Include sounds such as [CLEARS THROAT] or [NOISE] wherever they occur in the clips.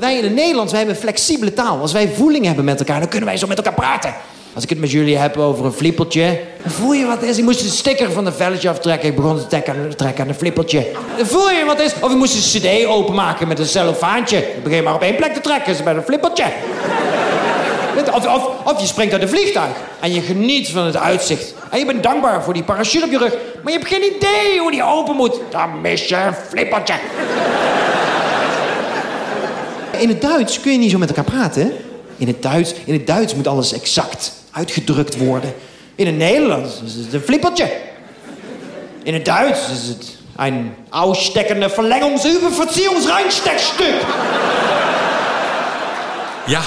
Wij in het Nederlands, wij hebben een flexibele taal. Als wij voeling hebben met elkaar, dan kunnen wij zo met elkaar praten. Als ik het met jullie heb over een flippertje, dan voel je wat is. Ik moest de sticker van de velletje aftrekken. Ik begon te trekken, aan een flippertje. Dan voel je wat is. Of ik moest een cd openmaken met een cellofaantje. Ik begin maar op één plek te trekken, is met een flippertje. Of, of, of je springt uit een vliegtuig en je geniet van het uitzicht. En je bent dankbaar voor die parachute op je rug. Maar je hebt geen idee hoe die open moet. Dan mis je een flippertje. In het Duits kun je niet zo met elkaar praten. In het Duits, in het Duits moet alles exact uitgedrukt worden. In het Nederlands is het een flippertje. In het Duits is het een aussteckende Verlängerungsüberverziehungsreinsteckstuk. Ja,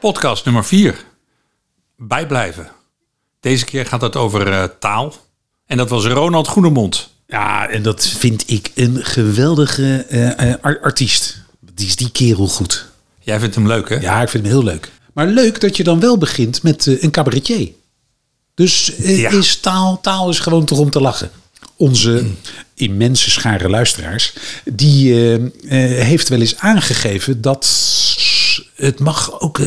podcast nummer 4. Bijblijven. Deze keer gaat het over eh, taal. En dat was Ronald Goedemond. Ja, en dat vind ik een geweldige eh, eh, ar- artiest. Die is die kerel goed. Jij vindt hem leuk, hè? Ja, ik vind hem heel leuk. Maar leuk dat je dan wel begint met eh, een cabaretier. Dus eh, Ja. is taal, taal is gewoon toch om te lachen. Onze immense schare luisteraars, die eh, heeft wel eens aangegeven dat het mag ook,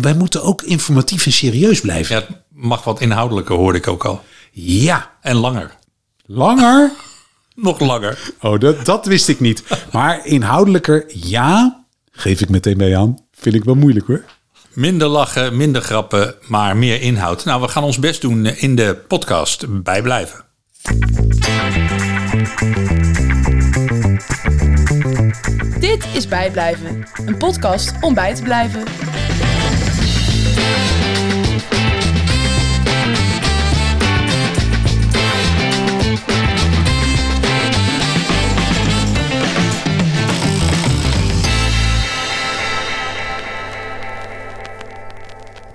wij moeten ook informatief en serieus blijven. Ja, het mag wat inhoudelijker, hoorde ik ook al. Ja, En langer. langer. Nog langer. Oh, dat, dat wist ik niet. Maar inhoudelijker, ja, geef ik meteen mee aan. Vind ik wel moeilijk hoor. Minder lachen, minder grappen, maar meer inhoud. Nou, we gaan ons best doen in de podcast Bijblijven. Dit is Bijblijven, een podcast om bij te blijven.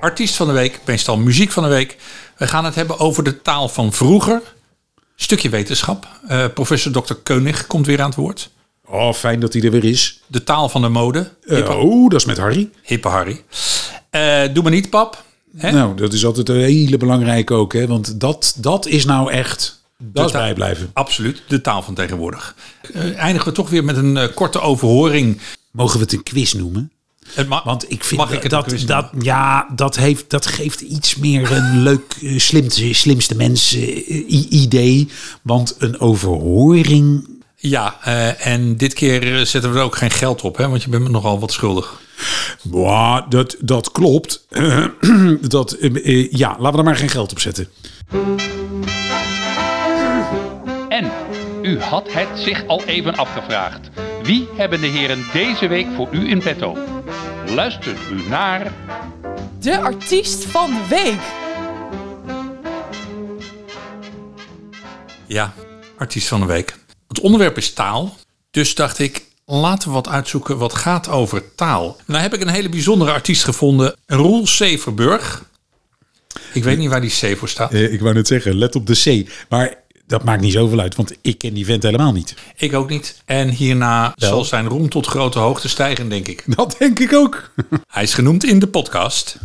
Artiest van de week, meestal muziek van de week. We gaan het hebben over de taal van vroeger. Stukje wetenschap. Eh, professor Dr. Keunig komt weer aan het woord. Oh, fijn dat hij er weer is. De taal van de mode. Eh, oh, dat is met Harry. Hippe Harry. Eh, doe maar niet, pap. Hè? Nou, dat is altijd een hele belangrijke ook. Hè? Want dat, dat is nou echt, dat is bijblijven. Absoluut, de taal van tegenwoordig. Eindigen we toch weer met een korte overhoring. Mogen we het een quiz noemen? Ma- Want ik vind Mag ik het dat, dat, ja, dat, heeft, dat geeft iets meer een [LAUGHS] leuk, eh, slimste, slimste mens eh, idee. Want een overhoring Ja, eh, en dit keer zetten we er ook geen geld op, hè, want je bent me nogal wat schuldig. Boah, dat, dat klopt. [CLEARS THROAT] dat, ja, laten we er maar geen geld op zetten. En u had het zich al even afgevraagd. Wie hebben de heren deze week voor u in petto? Luistert u naar De artiest van de week. Ja, artiest van de week. Het onderwerp is taal. Dus dacht ik, laten we wat uitzoeken wat gaat over taal. Nou heb ik een hele bijzondere artiest gevonden. Roel Severburg. Ik weet niet waar die C voor staat. Eh, ik wou net zeggen, let op de C. Maar dat maakt niet zoveel uit, want ik ken die vent helemaal niet. Ik ook niet. En hierna Wel. zal zijn roem tot grote hoogte stijgen, denk ik. Dat denk ik ook. Hij is genoemd in de podcast.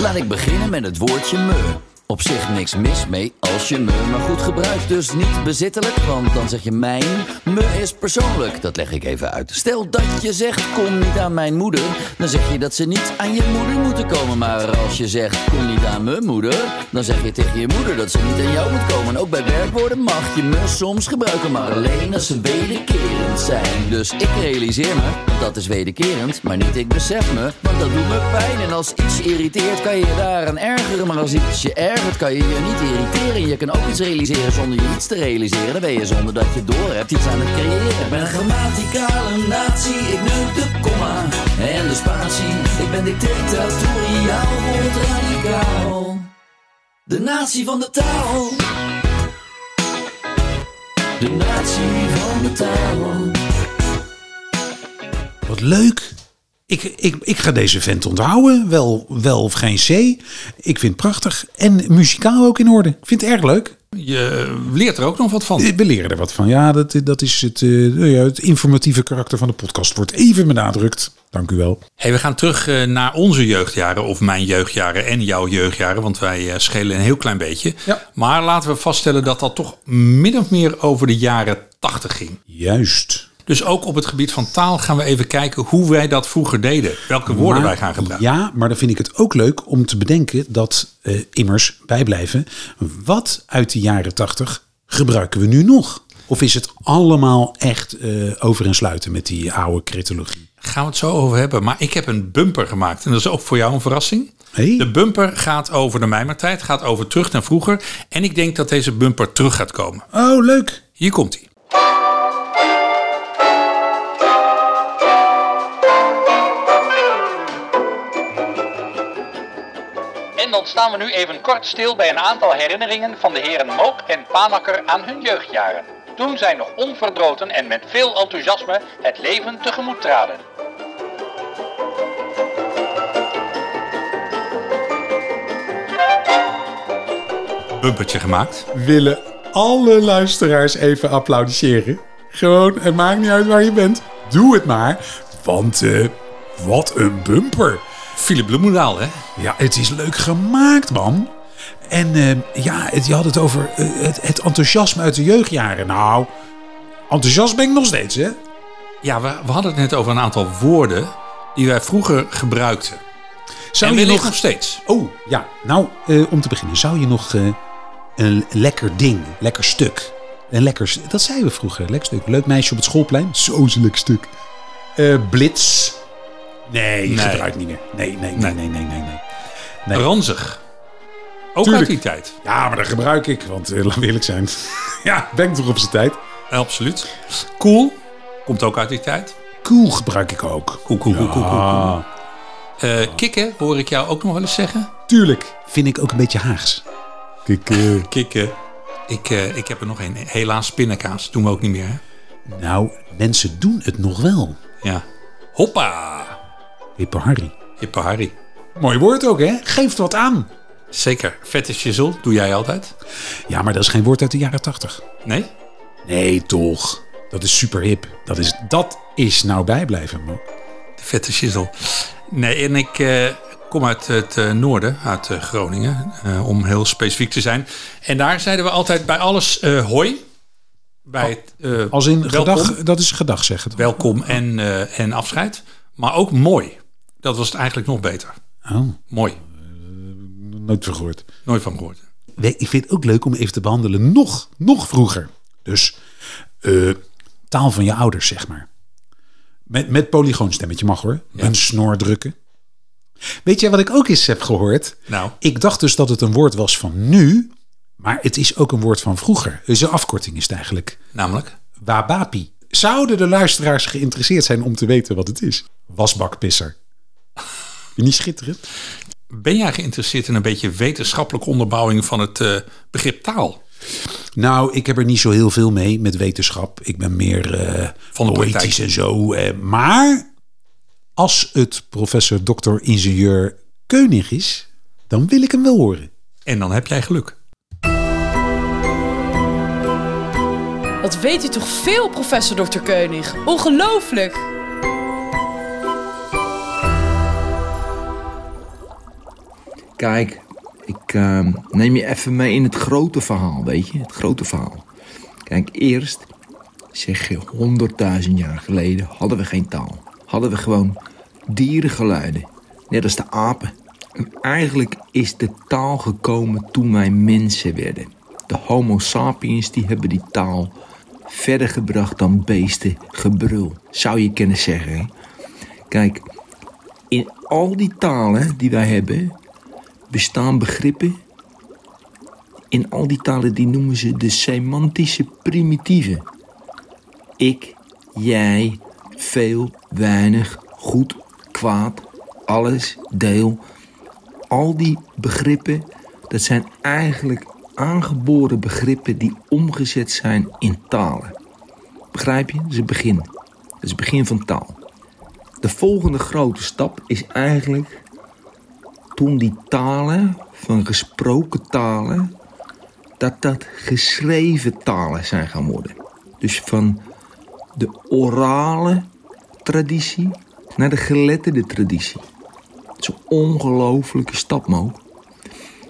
Laat ik beginnen met het woordje me. Op zich niks mis mee als je me maar goed gebruikt. Dus niet bezittelijk, want dan zeg je mijn. Me is persoonlijk, dat leg ik even uit. Stel dat je zegt kom niet aan mijn moeder. Dan zeg je dat ze niet aan je moeder moeten komen. Maar als je zegt kom niet aan mijn moeder. Dan zeg je tegen je moeder dat ze niet aan jou moet komen. Ook bij werkwoorden mag je me soms gebruiken. Maar alleen als ze wederkerend zijn. Dus ik realiseer me, dat is wederkerend. Maar niet ik besef me, want dat doet me pijn. En als iets irriteert kan je je daaraan ergeren. Maar als iets je ergert kan je je niet irriteren. Je kan ook iets realiseren zonder je iets te realiseren. Dan ben je zonder dat je door hebt iets aan het creëren. Ik ben een grammaticale natie, ik neuk de komma en de spatie. Ik ben dictatoriaal, wordt radicaal. De natie van de taal. De natie van de taal. Wat leuk. Ik, ik, ik ga deze vent onthouden. Wel, wel of geen C. Ik vind het prachtig. En muzikaal ook in orde. Ik vind het erg leuk. Je leert er ook nog wat van. Eh, We leren er wat van. Ja, dat, dat is het, eh, nou het informatieve karakter van de podcast. Wordt even benadrukt. Dank u wel. Hey, we gaan terug eh, naar onze jeugdjaren, of mijn jeugdjaren en jouw jeugdjaren, want wij eh, schelen een heel klein beetje. Ja. Maar laten we vaststellen dat dat toch min of meer over de jaren 80 ging. Juist. Dus ook op het gebied van taal gaan we even kijken hoe wij dat vroeger deden. Welke woorden Maar- wij gaan gebruiken. Ja, maar dan vind ik het ook leuk om te bedenken dat eh, immers bijblijven. Wat uit de jaren tachtig gebruiken we nu nog? Of is het allemaal echt eh, over en sluiten met die oude cretologie? Gaan we het zo over hebben. Maar ik heb een bumper gemaakt. En dat is ook voor jou een verrassing. Hey. De bumper gaat over de mijmertijd. Gaat over terug naar vroeger. En ik denk dat deze bumper terug gaat komen. Oh, leuk. Hier komt hij. Staan we nu even kort stil bij een aantal herinneringen van de heren Mook en Panakker aan hun jeugdjaren. Toen zij nog onverdroten en met veel enthousiasme het leven tegemoet traden. Bumpertje gemaakt. Willen alle luisteraars even applaudisseren? Gewoon, het maakt niet uit waar je bent. Doe het maar. Want eh, wat een bumper. Philip Bloemendaal, hè? Ja, het is leuk gemaakt, man. En eh, ja, het, je had het over eh, het, het enthousiasme uit de jeugdjaren. Nou, enthousiast ben ik nog steeds, hè? Ja, we, we hadden het net over een aantal woorden die wij vroeger gebruikten. Zou en je nog... nog steeds. Oh, ja. Nou, eh, om te beginnen. Zou je nog eh, een lekker ding, lekker stuk... Een lekker... Dat zeiden we vroeger. Lekker stuk. Leuk meisje op het schoolplein. Zo is een lekker stuk. Blitz. Nee, Nee. gebruik niet meer. Nee, nee, nee, nee, nee, nee. nee. Nee. Ranzig. Ook Tuurlijk. uit die tijd. Ja, maar dat gebruik ik. Want eh, laten we eerlijk zijn. [LAUGHS] ja, ben ik toch op zijn tijd. Absoluut. Cool. Komt ook uit die tijd. Cool gebruik ik ook. Cool, cool, cool, cool, cool, cool. Eh, kikken hoor ik jou ook nog wel eens zeggen. tuurlijk. Vind ik ook een beetje Haags. Kijk, eh, [LAUGHS] Kikken. Ik, eh, ik heb er nog een. Helaas spinnenkaas. Doen we ook niet meer. Hè? nou, mensen doen het nog wel. Ja. Hoppa. Hippe Harry. Mooi woord ook, hè? Geeft wat aan. Zeker. Vette shizzle. Doe jij altijd? Ja, maar dat is geen woord uit de jaren tachtig. Nee? Nee, toch. Dat is super hip. Dat is, dat is nou bijblijven, man. De vette shizzle. Nee, en ik eh, kom uit het eh, noorden, uit eh, Groningen, om heel specifiek te zijn. En daar zeiden we altijd bij alles hoi. Bij het, Als in welkom, gedag, dat is gedag zeggen. toch? welkom en, en afscheid. Maar ook mooi. Dat was het eigenlijk nog beter. Oh, Mooi. nooit van gehoord. Nooit van gehoord. Nee, Ik vind het ook leuk om even te behandelen nog, nog vroeger. Dus eh, taal van je ouders, zeg maar. Met, met polygoonstemmetje mag hoor. Een snor drukken. Weet jij wat ik ook eens heb gehoord? Nou. Ik dacht dus dat het een woord was van nu. Maar het is ook een woord van vroeger. Dus een afkorting is het eigenlijk. Namelijk? Wabapi. Zouden de luisteraars geïnteresseerd zijn om te weten wat het is? Wasbakpisser. Niet schitterend? Ben jij geïnteresseerd in een beetje wetenschappelijke onderbouwing van het eh, begrip taal? Nou, ik heb er niet zo heel veel mee met wetenschap. Ik ben meer eh Van de poëtisch praktijk. en zo. eh, maar als het professor dokter ingenieur Keunig is, dan wil ik hem wel horen. En dan heb jij geluk. Wat weet u toch veel, professor Dr. Keunig? Ongelooflijk! Kijk, ik eh, neem je even mee in het grote verhaal, weet je? Het grote verhaal. Kijk, eerst, zeg je, honderdduizend jaar geleden hadden we geen taal. Hadden we gewoon dierengeluiden, net als de apen. En eigenlijk is de taal gekomen toen wij mensen werden. De homo sapiens die hebben die taal verder gebracht dan beesten gebrul, zou je kunnen zeggen. Kijk, in al die talen die wij hebben, bestaan begrippen. In al die talen die noemen ze de semantische primitieven. Ik, jij, veel, weinig, goed, kwaad, alles, deel. Al die begrippen, dat zijn eigenlijk aangeboren begrippen die omgezet zijn in talen. Begrijp je? Dat is het begin. Dat is het begin van taal. De volgende grote stap is eigenlijk toen die talen, van gesproken talen, dat dat geschreven talen zijn gaan worden. Dus van de orale traditie naar de geletterde traditie. Dat is een ongelofelijke stap, Mo.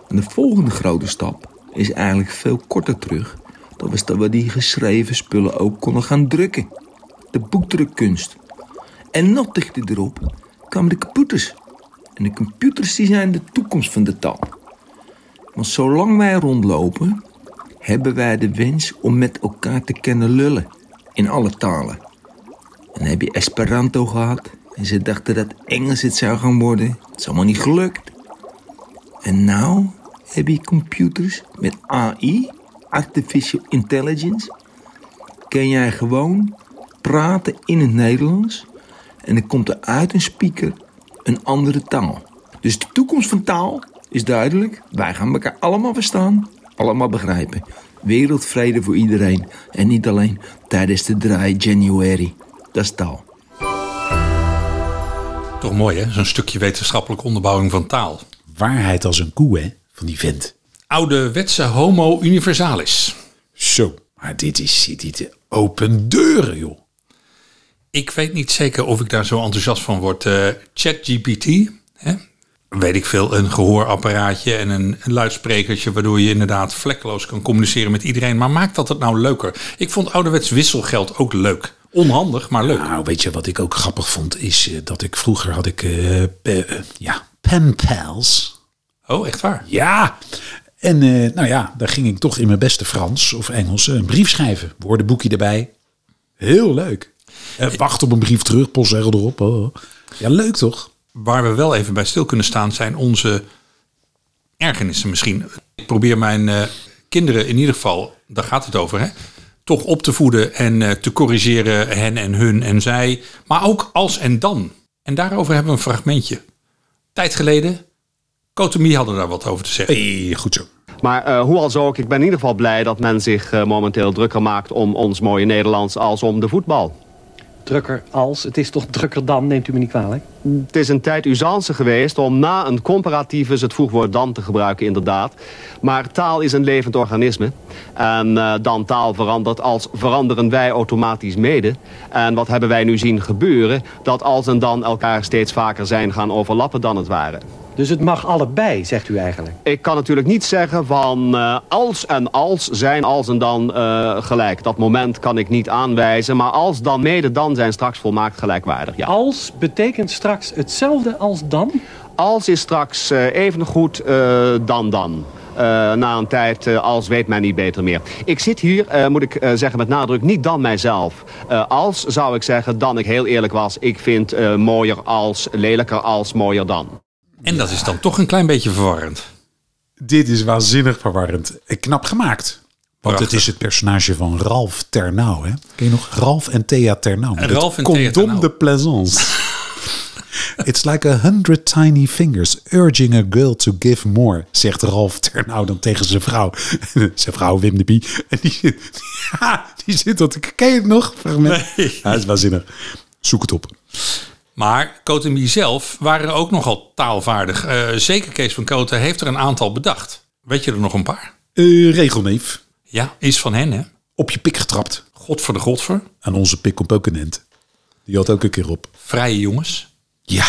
En de volgende grote stap is eigenlijk veel korter terug. Dat was dat we die geschreven spullen ook konden gaan drukken. de boekdrukkunst. En nog dichter erop kwamen de computers. En de computers die zijn de toekomst van de taal. Want zolang wij rondlopen, hebben wij de wens om met elkaar te kunnen lullen. In alle talen. En dan heb je Esperanto gehad. En ze dachten dat Engels het zou gaan worden. Het is allemaal niet gelukt. En nou heb je computers met AI, Artificial Intelligence. Kun jij gewoon praten in het Nederlands. En dan komt er uit een speaker een andere taal. Dus de toekomst van taal is duidelijk. Wij gaan elkaar allemaal verstaan, allemaal begrijpen. Wereldvrede voor iedereen. En niet alleen tijdens de draai January. Dat is taal. Toch mooi hè, zo'n stukje wetenschappelijke onderbouwing van taal. Waarheid als een koe, hè, van die vent. Ouderwetse homo universalis. Zo, maar dit is dit open deuren, joh. Ik weet niet zeker of ik daar zo enthousiast van word. Eh, ChatGPT, weet ik veel, een gehoorapparaatje en een, een luidsprekertje... waardoor je inderdaad vlekkeloos kan communiceren met iedereen. Maar maakt dat het nou leuker? Ik vond ouderwets wisselgeld ook leuk. Onhandig, maar leuk. Nou, weet je wat ik ook grappig vond? Is eh, dat ik vroeger had ik, eh, ja, penpals. Oh, echt waar? Ja. En nou ja, daar ging ik toch in mijn beste Frans of Engels een brief schrijven. Woordenboekje erbij. Heel leuk. En wacht op een brief terug, postzegel erop. Oh. Ja, leuk toch? Waar we wel even bij stil kunnen staan zijn onze ergernissen misschien. Ik probeer mijn eh, kinderen in ieder geval, daar gaat het over, hè, toch op te voeden en eh, te corrigeren hen en hun en zij. Maar ook als en dan. En daarover hebben we een fragmentje. Tijd geleden, Cotomie hadden daar wat over te zeggen. Hey, goed zo. Maar eh, hoe als ook, ik ben in ieder geval blij dat men zich eh, momenteel drukker maakt om ons mooie Nederlands als om de voetbal. Drukker als. Het is toch drukker dan, neemt u me niet kwalijk. Het is een tijd usance geweest om na een comparativus het voegwoord dan te gebruiken, inderdaad. Maar taal is een levend organisme. En eh, dan taal verandert als veranderen wij automatisch mede. En wat hebben wij nu zien gebeuren? Dat als en dan elkaar steeds vaker zijn gaan overlappen dan het ware. Dus het mag allebei, zegt u eigenlijk. Ik kan natuurlijk niet zeggen van eh, als en als zijn als en dan eh, gelijk. Dat moment kan ik niet aanwijzen. Maar als dan mede dan zijn straks volmaakt gelijkwaardig. Ja. Als betekent straks hetzelfde als dan? Als is straks uh, even goed dan dan. Uh, na een tijd, uh, als weet men niet beter meer. Ik zit hier, uh, moet ik zeggen met nadruk, niet dan mijzelf. als zou ik zeggen, dan ik heel eerlijk was. Ik vind mooier als, lelijker als, mooier dan. En dat is dan toch een klein beetje verwarrend. Dit is waanzinnig verwarrend. En knap gemaakt. Want Prachtig. het is het personage van Ralph Ternau. Hè? Ken je nog? Ralph en Thea Ternau. En Ralph en Thea de Plaisance. [LAUGHS] It's like a hundred tiny fingers urging a girl to give more, zegt Ralph Ternau dan tegen zijn vrouw. [LAUGHS] zijn vrouw Wim de Bie. En die, zit- [LAUGHS] ja, die zit dat. Ken je het nog? Fragment? Nee. Ja, dat is waanzinnig. Zoek het op. Maar Cotemie zelf waren ook nogal taalvaardig. Eh, zeker Kees van Koten heeft er een aantal bedacht. Weet je er nog een paar? Eh, regelneef. Ja, is van hen hè. Op je pik getrapt. God voor de godver. Aan onze pik komt ook een end. Die had ook een keer op. Vrije jongens. Ja.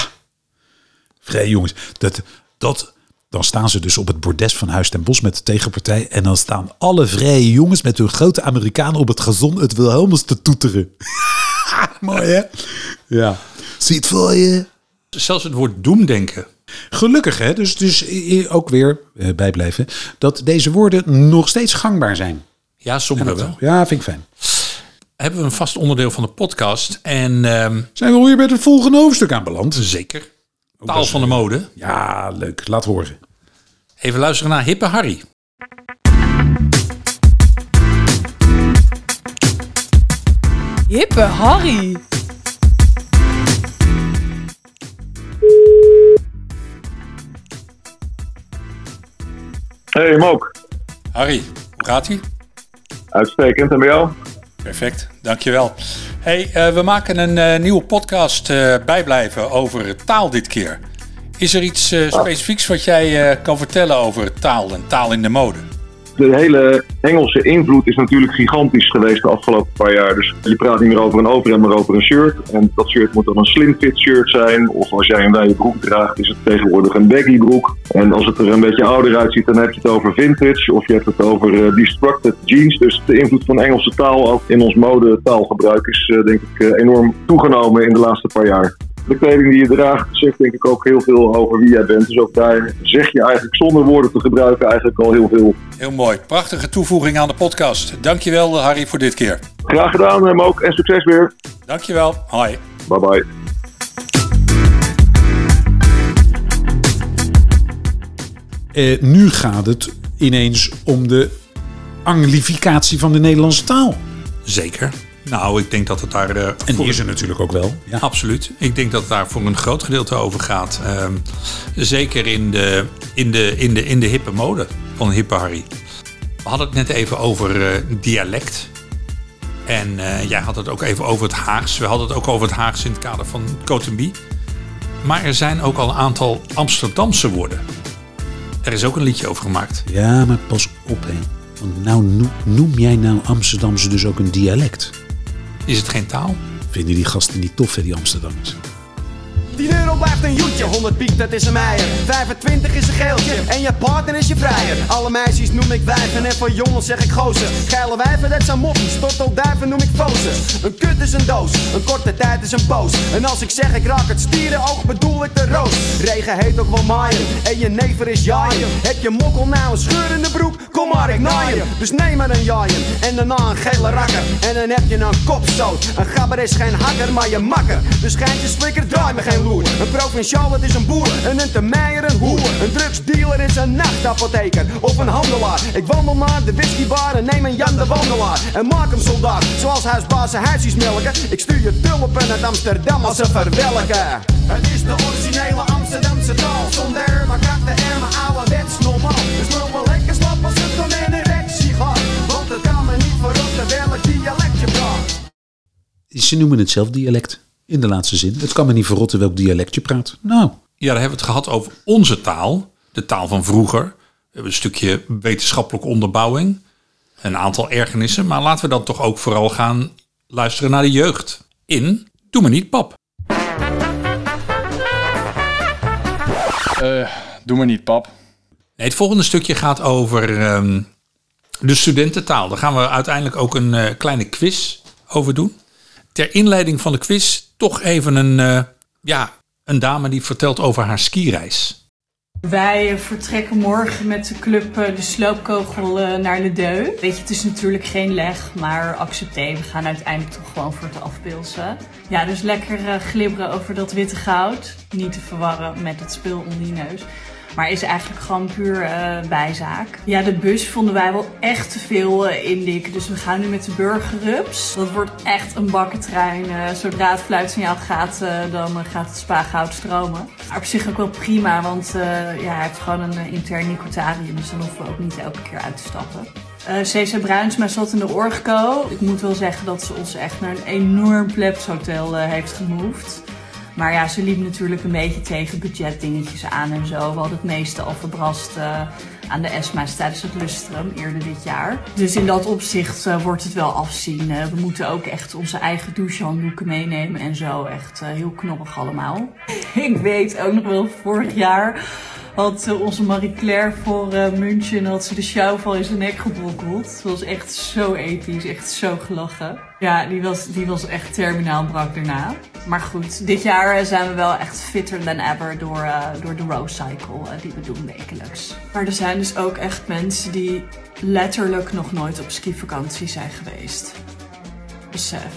Vrij jongens. Dat, dat, dan staan ze dus op het bordes van Huis ten Bos met de tegenpartij. En dan staan alle vrije jongens met hun grote Amerikanen op het gazon het Wilhelmus te toeteren. [LAUGHS] [LAUGHS] Mooi hè? Ja. Zie het voor je. Zelfs het woord doemdenken. Gelukkig hè, dus, dus ook weer eh, bijblijven, dat deze woorden nog steeds gangbaar zijn. Ja, sommige wel. Ja, vind ik fijn. Hebben we een vast onderdeel van de podcast. En ehm, Zijn we alweer bij het volgende hoofdstuk aanbeland? zeker. Taal van de mode. Ja, leuk. Laat horen. Even luisteren naar Hippe Harry. Hippe Harry. Hey Mok, Harry, hoe gaat ie? uitstekend en bij jou? Perfect, dankjewel. Hey, eh, we maken een eh, nieuwe podcast eh, bijblijven over taal dit keer. Is er iets eh, specifieks wat jij eh, kan vertellen over taal en taal in de mode? De hele Engelse invloed is natuurlijk gigantisch geweest de afgelopen paar jaar. Dus je praat niet meer over een overhemd, maar over een shirt. En dat shirt moet dan een slim fit shirt zijn. Of als jij een wijde broek draagt, is het tegenwoordig een baggy broek. En als het er een beetje ouder uitziet, dan heb je het over vintage. Of je hebt het over eh, destructed jeans. Dus de invloed van Engelse taal ook in ons modetaalgebruik is eh, denk ik eh, enorm toegenomen in de laatste paar jaar. De kleding die je draagt zegt denk ik ook heel veel over wie jij bent. Dus ook daar zeg je eigenlijk zonder woorden te gebruiken eigenlijk al heel veel. Heel mooi. Prachtige toevoeging aan de podcast. Dankjewel Harry voor dit keer. Graag gedaan, hem ook en succes weer. Dankjewel. Hoi. Bye bye. Eh, nu gaat het ineens om de anglificatie van de Nederlandse taal. Zeker. Nou, ik denk dat het daar... eh, En die is er natuurlijk ook wel. Ja. Absoluut. Ik denk dat het daar voor een groot gedeelte over gaat. Ehm, zeker in de, in, de, in, de, in de hippe mode van hippe Harry. We hadden het net even over eh, dialect. En eh, jij had het ook even over het Haags. We hadden het ook over het Haags in het kader van Cotonby. Maar er zijn ook al een aantal Amsterdamse woorden. Er is ook een liedje over gemaakt. Ja, maar pas op hè. Want nou noem jij nou Amsterdamse dus ook een dialect? Is het geen taal? Vinden die gasten niet tof hè, die Amsterdammers? 10 euro blijft een joetje, 100 piek dat is een meijer. 25 is een geeltje en je partner is je vrijer. Alle meisjes noem ik wijven en voor jongens zeg ik gozer. Geile wijven dat zijn moppies, tortelduiven noem ik fozen Een kut is een doos, een korte tijd is een poos. En als ik zeg ik raak het stierenoog bedoel ik de roos. Regen heet ook wel maaien en je never is jaaien. Heb je mokkel nou een scheur in de broek, kom maar ik naaien Dus neem maar een jaaien en daarna een gele rakker. En dan heb je een kopstoot, een gabber is geen hakker maar je makker. Dus geintjes flikker, draai me geen loer Een provinciaal is een boer en een termeijer een hoer. Een drugsdealer is een nachtapotheker of een handelaar. Ik wandel naar de whiskybar en neem een Jan de Wandelaar. En maak hem soldaat, zoals huisbaas zijn huisjes melken. Ik stuur je tulpen uit Amsterdam als ze verwelken. Het is de originele Amsterdamse taal. Zonder maar krachten en mijn ouderwets normaal. Dus loop wel lekker slap als het dan een erectie gaat. Want het kan me niet verrotten welk dialect je praat. Ze noemen het zelf dialect. In de laatste zin. Het kan me niet verrotten welk dialect je praat. Nou, Ja, daar hebben we het gehad over onze taal. De taal van vroeger. We hebben een stukje wetenschappelijke onderbouwing. Een aantal ergernissen. Maar laten we dan toch ook vooral gaan luisteren naar de jeugd. In Doe maar niet pap. Eh, doe maar niet, pap. Nee, het volgende stukje gaat over ehm, de studententaal. Daar gaan we uiteindelijk ook een eh, kleine quiz over doen. Ter inleiding van de quiz toch even een, eh, ja, een dame die vertelt over haar skireis. Wij vertrekken morgen met de club eh, de sloopkogel eh, naar Le Deux. Weet je, het is natuurlijk geen leg, maar accepté. We gaan uiteindelijk toch gewoon voor het afpilsen. Ja, dus lekker glibberen over dat witte goud. Niet te verwarren met het spul onder je neus. Maar is eigenlijk gewoon puur eh, bijzaak. Ja, de bus vonden wij wel echt te veel eh, indikken. Dus we gaan nu met de burgerrups. Dat wordt echt een bakkentrein. Eh, zodra het fluitsignaal gaat, dan gaat het spaargoud stromen. Maar op zich ook wel prima, want ja, hij heeft gewoon een intern nicotarium. Dus dan hoeven we ook niet elke keer uit te stappen. Eh CC Bruinsma zat in de Orgco. Ik moet wel zeggen dat ze ons echt naar een enorm plebshotel heeft gemoved. Maar ja, ze liep natuurlijk een beetje tegen budgetdingetjes aan en zo. We hadden het meeste al verbrast eh, aan de ESMA's tijdens het Lustrum eerder dit jaar. Dus in dat opzicht eh, wordt het wel afzien. Eh, we moeten ook echt onze eigen douchehanddoeken meenemen en zo. Echt heel knobbig allemaal. [LAUGHS] Ik weet ook nog wel, vorig jaar had eh, onze Marie-Claire voor eh, München had ze de sjouwval in zijn nek gebrokkeld. Het was echt zo episch, echt zo gelachen. Ja, die was, die was echt terminaal brak daarna. Maar goed, dit jaar eh, zijn we wel echt fitter than ever door, eh, door de Rose Cycle die we doen wekelijks. Maar er zijn dus ook echt mensen die letterlijk nog nooit op skivakantie zijn geweest. Besef.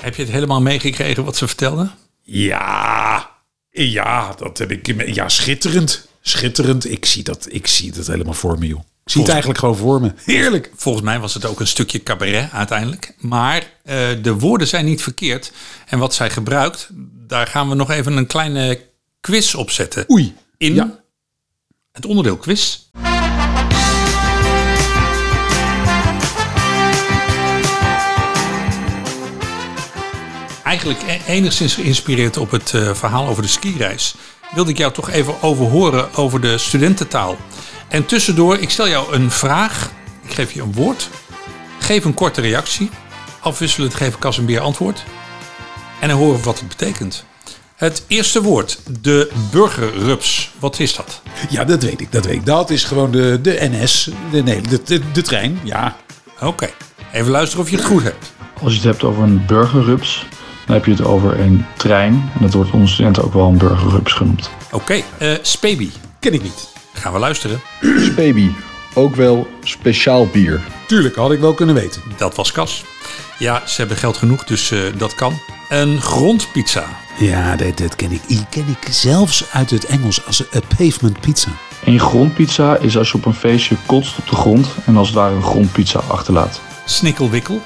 Heb je het helemaal meegekregen wat ze vertelde? Ja, ja, dat heb ik. Ja, schitterend. Schitterend. Ik zie dat, ik zie dat helemaal voor me, joh. Ik zie het eigenlijk gewoon voor me. Heerlijk. Volgens mij was het ook een stukje cabaret uiteindelijk. Maar eh, de woorden zijn niet verkeerd. En wat zij gebruikt, daar gaan we nog even een kleine quiz op zetten. Oei. In het onderdeel quiz. Eigenlijk e- enigszins geïnspireerd op het eh, verhaal over de skireis, wilde ik jou toch even overhoren over de studententaal. En tussendoor, ik stel jou een vraag. Ik geef je een woord. Geef een korte reactie. Afwisselend geven Cas en Beer antwoord. En dan horen we wat het betekent. Het eerste woord, de burgerrups. Wat is dat? Ja, dat weet ik, dat weet ik. Dat is gewoon de, de NS, de, nee, de, de, de trein, ja. Oké, even luisteren of je het goed hebt. Als je het hebt over een burgerrups, dan heb je het over een trein. En dat wordt onder studenten ook wel een burgerrups genoemd. Oké, eh Spaby. Ken ik niet. Gaan we luisteren. Spaby, ook wel speciaal bier. Tuurlijk, had ik wel kunnen weten. Dat was Cas. Ja, ze hebben geld genoeg, dus eh, dat kan. Een grondpizza. Ja, dat, dat ken ik. Die ken ik zelfs uit het Engels als een pavement pizza. Een grondpizza is als je op een feestje kotst op de grond en als het ware een grondpizza achterlaat. Snikkelwikkel.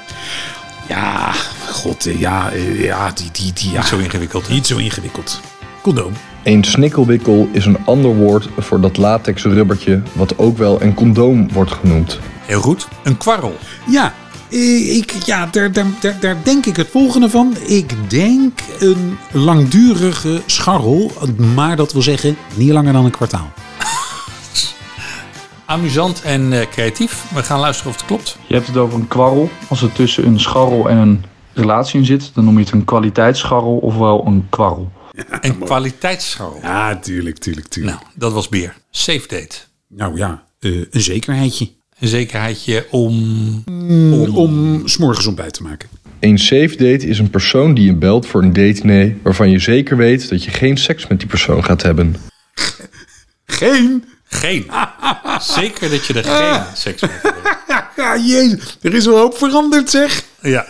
Ja, god, eh, ja, eh, ja, die, die, die, ja. Niet zo ingewikkeld. hè? Niet zo ingewikkeld. Condoom. Een snikkelwikkel is een ander woord voor dat latex rubbertje wat ook wel een condoom wordt genoemd. Heel goed. Een kwarrel. Ja, eh, ik, ja daar, daar, daar, daar denk ik het volgende van. Ik denk een langdurige scharrel, maar dat wil zeggen niet langer dan een kwartaal. [LAUGHS] Amusant en eh, creatief. We gaan luisteren of het klopt. Je hebt het over een kwarrel. Als er tussen een scharrel en een relatie in zit, dan noem je het een kwaliteitsscharrel ofwel een kwarrel. Een kwaliteitsscharrel. Ja, tuurlijk, tuurlijk, tuurlijk. Nou, dat was Beer. Safe date. Nou ja, eh, een zekerheidje. Een zekerheidje om... Om, om s'morgens ontbijt te maken. Een safe date is een persoon die je belt voor een date nee, waarvan je zeker weet dat je geen seks met die persoon gaat hebben. Geen? Geen. Zeker dat je er geen [LAUGHS] seks mee hebt. Ja, jezus, er is wel hoop veranderd zeg. Ja.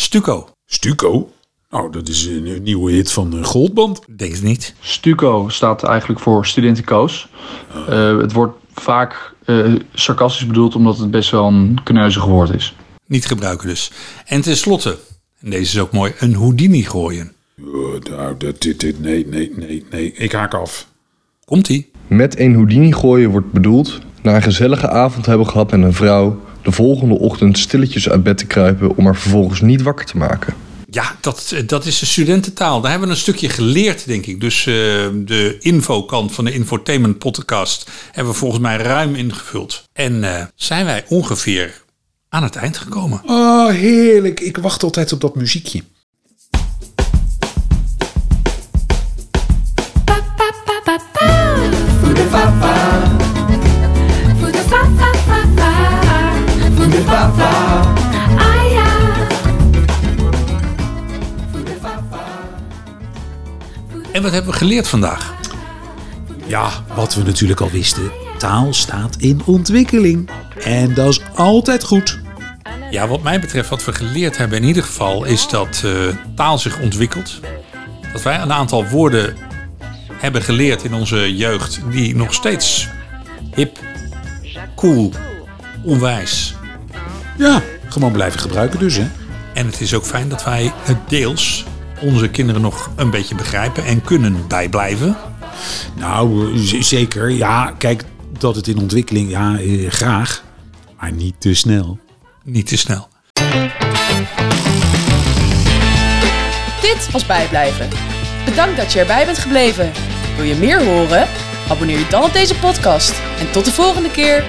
Stuco. Stuco? Nou, dat is een nieuwe hit van eh, Goldband. Denk het niet. Stuco staat eigenlijk voor studenticoos. Eh, het wordt vaak eh, sarcastisch bedoeld omdat het best wel een kneuzig woord is. Niet gebruiken dus. En tenslotte, en deze is ook mooi, een Houdini gooien. Oh, nou, dat, dit, dit, nee, nee, nee, nee. Ik haak af. Komt-ie. Met een Houdini gooien wordt bedoeld na een gezellige avond hebben gehad met een vrouw de volgende ochtend stilletjes uit bed te kruipen om haar vervolgens niet wakker te maken. Ja, dat, dat is de studententaal. Daar hebben we een stukje geleerd, denk ik. Dus eh, de infokant van de Infotainment podcast hebben we volgens mij ruim ingevuld. En eh, zijn wij ongeveer aan het eind gekomen. Oh, heerlijk. Ik wacht altijd op dat muziekje. En wat hebben we geleerd vandaag? Ja, wat we natuurlijk al wisten. Taal staat in ontwikkeling. En dat is altijd goed. Ja, wat mij betreft, wat we geleerd hebben in ieder geval, is dat eh, taal zich ontwikkelt. Dat wij een aantal woorden hebben geleerd in onze jeugd die nog steeds hip, cool, onwijs. Ja, gewoon blijven gebruiken dus, hè. En het is ook fijn dat wij het deels onze kinderen nog een beetje begrijpen en kunnen bijblijven. Nou, zeker. Ja, kijk, dat het in ontwikkeling, ja, eh, graag. Maar niet te snel. Niet te snel. Dit was Bijblijven. Bedankt dat je erbij bent gebleven. Wil je meer horen? Abonneer je dan op deze podcast. En tot de volgende keer.